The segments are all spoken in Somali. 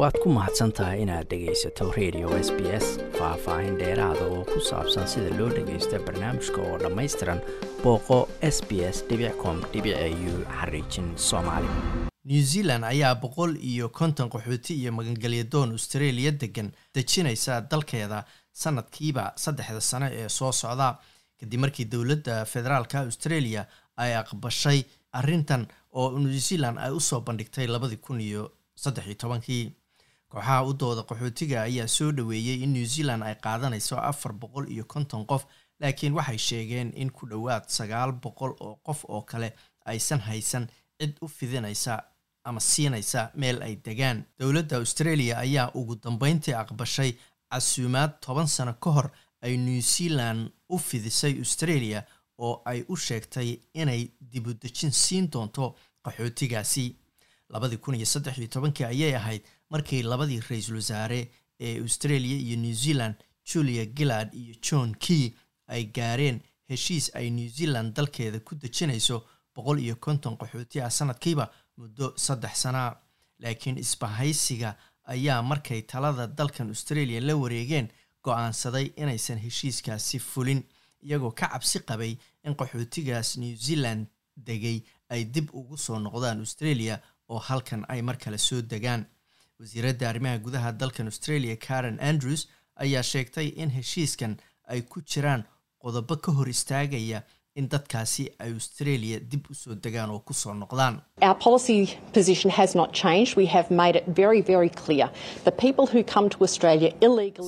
waad ku mahadsan tahay inaad dhegaysato radio s b s faah-faahin dheeraada oo ku saabsan sida loo dhagaysto barnaamijka oo dhammaystiran booqo s b s com u xariijin soomaali. New zealand ayaa boqol iyo konton qaxooti iyo magangelyadoon australia degan dejinaysa dalkeeda sanadkiiba saddexda sano ee soo socda. Kadib markii dowladda federaalka australia ay aqbashay arrintan oo new zealand ay u soo bandhigtay labadii kun iyo saddex iyo tobankii kooxaha u dooda qaxootiga ayaa soo dhaweeyey in new zealand ay qaadanayso afar boqol iyo konton qof laakiin waxay sheegeen in ku dhowaad sagaal boqol oo qof oo kale aysan haysan cid u fidinaysa ama siinaysa meel ay degaan. Dowladda australia ayaa ugu dambeyntii aqbashay casuumaad toban sano ka hor ay new zealand u fidisay australia oo ay u sheegtay inay dibudejin siin doonto qaxootigaasi labadii kun iyo saddex iyo tobankii ayay ahayd markii labadii ra'iisul wasaare ee australia iyo new zealand julia gillard iyo john key ay gaareen heshiis ay new zealand dalkeeda ku dejinayso boqol iyo konton qaxooti ah sanadkiiba muddo saddex sanaa. Laakiin isbahaysiga ayaa markay talada dalkan australia la wareegeen go'aansaday inaysan heshiiskaasi fulin iyagoo ka cabsi qabay in qaxootigaas new zealand degay ay dib ugu soo noqdaan australia oo halkan ay mar kale soo degaan. Wasiiradda arrimaha gudaha dalkan australia karen andrews ayaa sheegtay in heshiiskan ay ku jiraan qodobo ka hor istaagaya in dadkaasi ay australia dib u soo degaan oo ku soo noqdaan.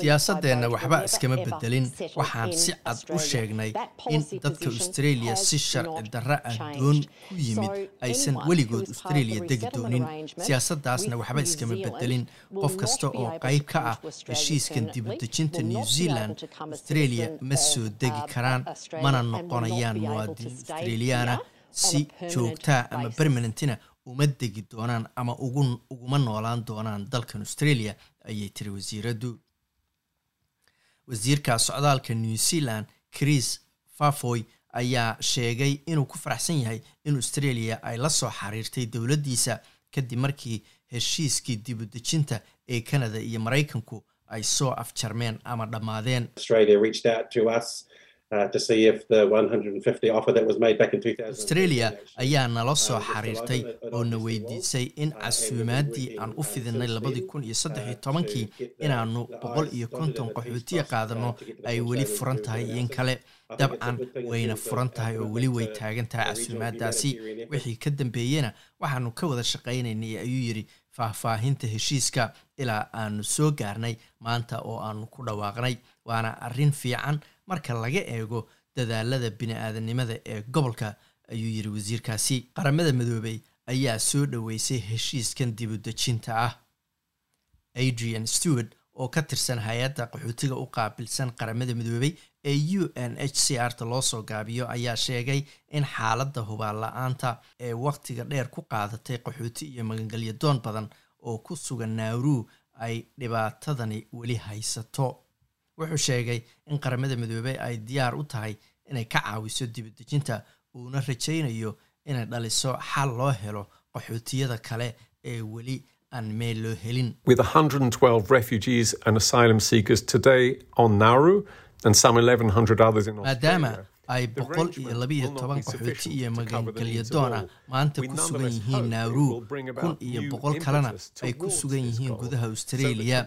Siyaasadeenna waxba iskama bedelin. waxaan si cad u sheegnay in dadka australia si sharci darra ah doon ku yimid aysan weligood australia degi doonin. siyaasaddaasna waxba iskama bedelin. qof kasta oo qayb ka ah heshiiskan dibudejinta new zealand australia ma soo degi karaan mana noqonayaan muwaadiniin australiyaana si joogtaa ama permanentina uma degi doonaan ama uguma noolaan doonaan dalkan australia ayay tiri wasiiraddu wasiirka socdaalka new zealand chris fafoy ayaa sheegay inuu ku faraxsan yahay in australia ay la soo xiriirtay dowladdiisa kadib markii heshiiskii dibudejinta ee canada iyo maraykanku ay soo afjarmeen ama dhammaadeen australia ayaa nala soo xiriirtay oo na weydiisay in casuumaaddii aan u fidinay labadii kun iyo saddex iyo tobankii inaanu boqol iyo konton qaxootiya qaadano ay weli furan tahay in kale. Dabcan wayna furan tahay oo weli way taagan tahay casuumaaddaasi wixii ka dambeeyena waxaanu ka wada shaqaynaynay ayuu yidhi faahfaahinta heshiiska ilaa aanu soo gaarnay maanta oo aanu ku dhawaaqnay waana arrin fiican marka laga eego dadaalada bini-aadanimada ee gobolka ayuu yidhi wasiirkaasi. Qaramada midoobey ayaa soo dhoweysay heshiiskan dibudejinta ah. Adrian stewart oo ka tirsan hay'adda qaxootiga u qaabilsan qaramada midoobey ee u n h c r ta loo soo gaabiyo ayaa sheegay in xaaladda hubaal la'aanta ee wakhtiga dheer ku qaadatay qaxooti iyo magangelyadoon badan oo ku sugan nauru ay dhibaatadani weli haysato wuxuu sheegay in qaramada midoobey ay diyaar u tahay inay ka caawiso dibadejinta uuna rajaynayo inay dhaliso xal loo helo qaxootiyada kale ee weli aan meel loo helin with 112 refugees and asylum seekers today on Nauru and some 1100 others in maadaama. Ay boqol iyo labiiyo toban qaxooti iyo magangelyadoon ah maanta ku sugan yihiin nauru kun iyo boqol kalena ay ku sugan yihiin gudaha australia.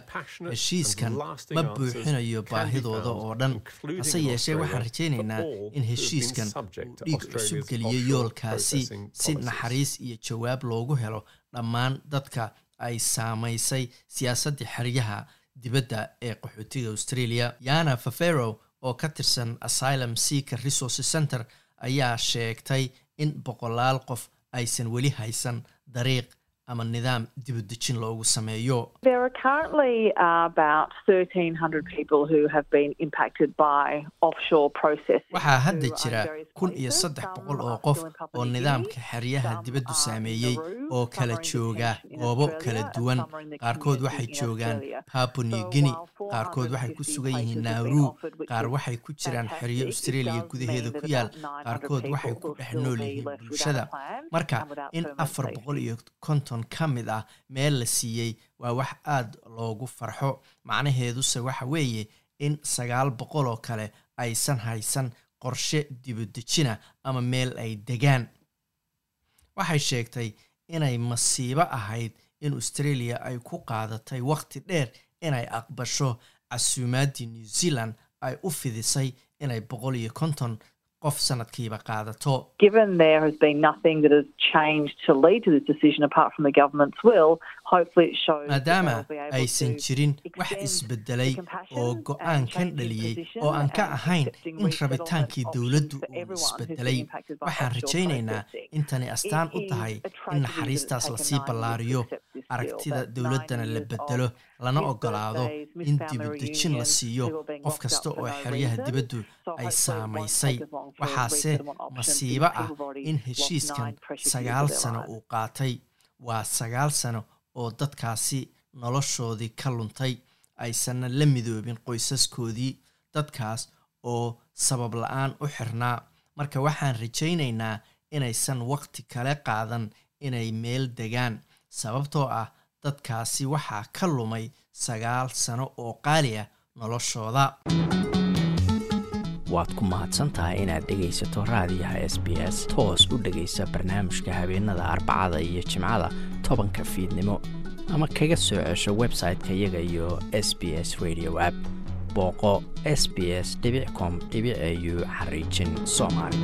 heshiiskan ma buuxinayo baahidooda oo dhan. hase yeeshee waxaan rajaynaynaa in heshiiskan uu dhiig cusub geliyo yoolkaasi si naxariis iyo jawaab loogu helo dhammaan dadka ay saamaysay siyaasaddii xeryaha dibadda ee qaxootiga australia. Yana fafero oo ka tirsan asylum seeker resources center ayaa sheegtay in boqolaal qof aysan weli haysan dariiq ama nidaam dibudejin loogu sameeyo. There are currently uh, about 1,300 people who have been impacted by offshore processing. waxaa hadda uh, jira kun iyo saddex boqol oo qof oo nidaamka xeryaha dibaddu saameeyey oo kala jooga goobo kala duwan. qaarkood waxay joogaan papua new while qaarkood waxay ku 450 sugan yihiin which qaar waxay ku jiraan xeryo australia gudaheeda ku yaal. About 900 qaarkood waxay ku dhex nool yihiin bulshada. marka in afar boqol iyo konton konton ka mid ah meel la siiyey waa wax aada loogu farxo. Macnaheeduse waxa weeye in sagaal boqol oo kale aysan haysan qorshe dibudejina ama meel ay degaan. Waxay sheegtay inay masiibo ahayd in australia ay ku qaadatay wakhti dheer inay aqbasho. Casuumaaddii new zealand ay u fidisay inay boqol iyo konton qof sanadkiiba qaadato Given there has been nothing that has changed to lead to this decision apart from the government's will, hopefully it shows that maadaama aysan jirin wax isbedelay oo go'aankan dhaliyey oo aan ka ahayn in rabitaankii dowladdu uu isbedelay waxaan rajaynaynaa intani astaan u tahay in naxariistaas la sii ballaariyo aragtida dowladdana la bedelo lana ogolaado in dibudejin la siiyo qof kasta oo xeryaha dibaddu ay saamaysay waxaase masiibo ah in heshiiskan sagaal sano uu qaatay waa sagaal sano oo dadkaasi noloshoodii ka luntay aysanna la midoobin qoysaskoodii dadkaas oo sabab la'aan u xirnaa marka waxaan rajaynaynaa inaysan waqti kale qaadan inay meel degaan sababtoo ah dadkaasi waxaa ka lumay sagaal sano oo qaali ah noloshooda. Waad ku mahadsantahay inaad dhegaysato raadiyaha s b s. Toos u dhegaysa barnaamijka habeenada arbacada iyo jimcada tobanka fiidnimo. Ama kaga soo cesho website-ka iyaga iyo s b s radio app. Booqo s b s com au xariijin soomaali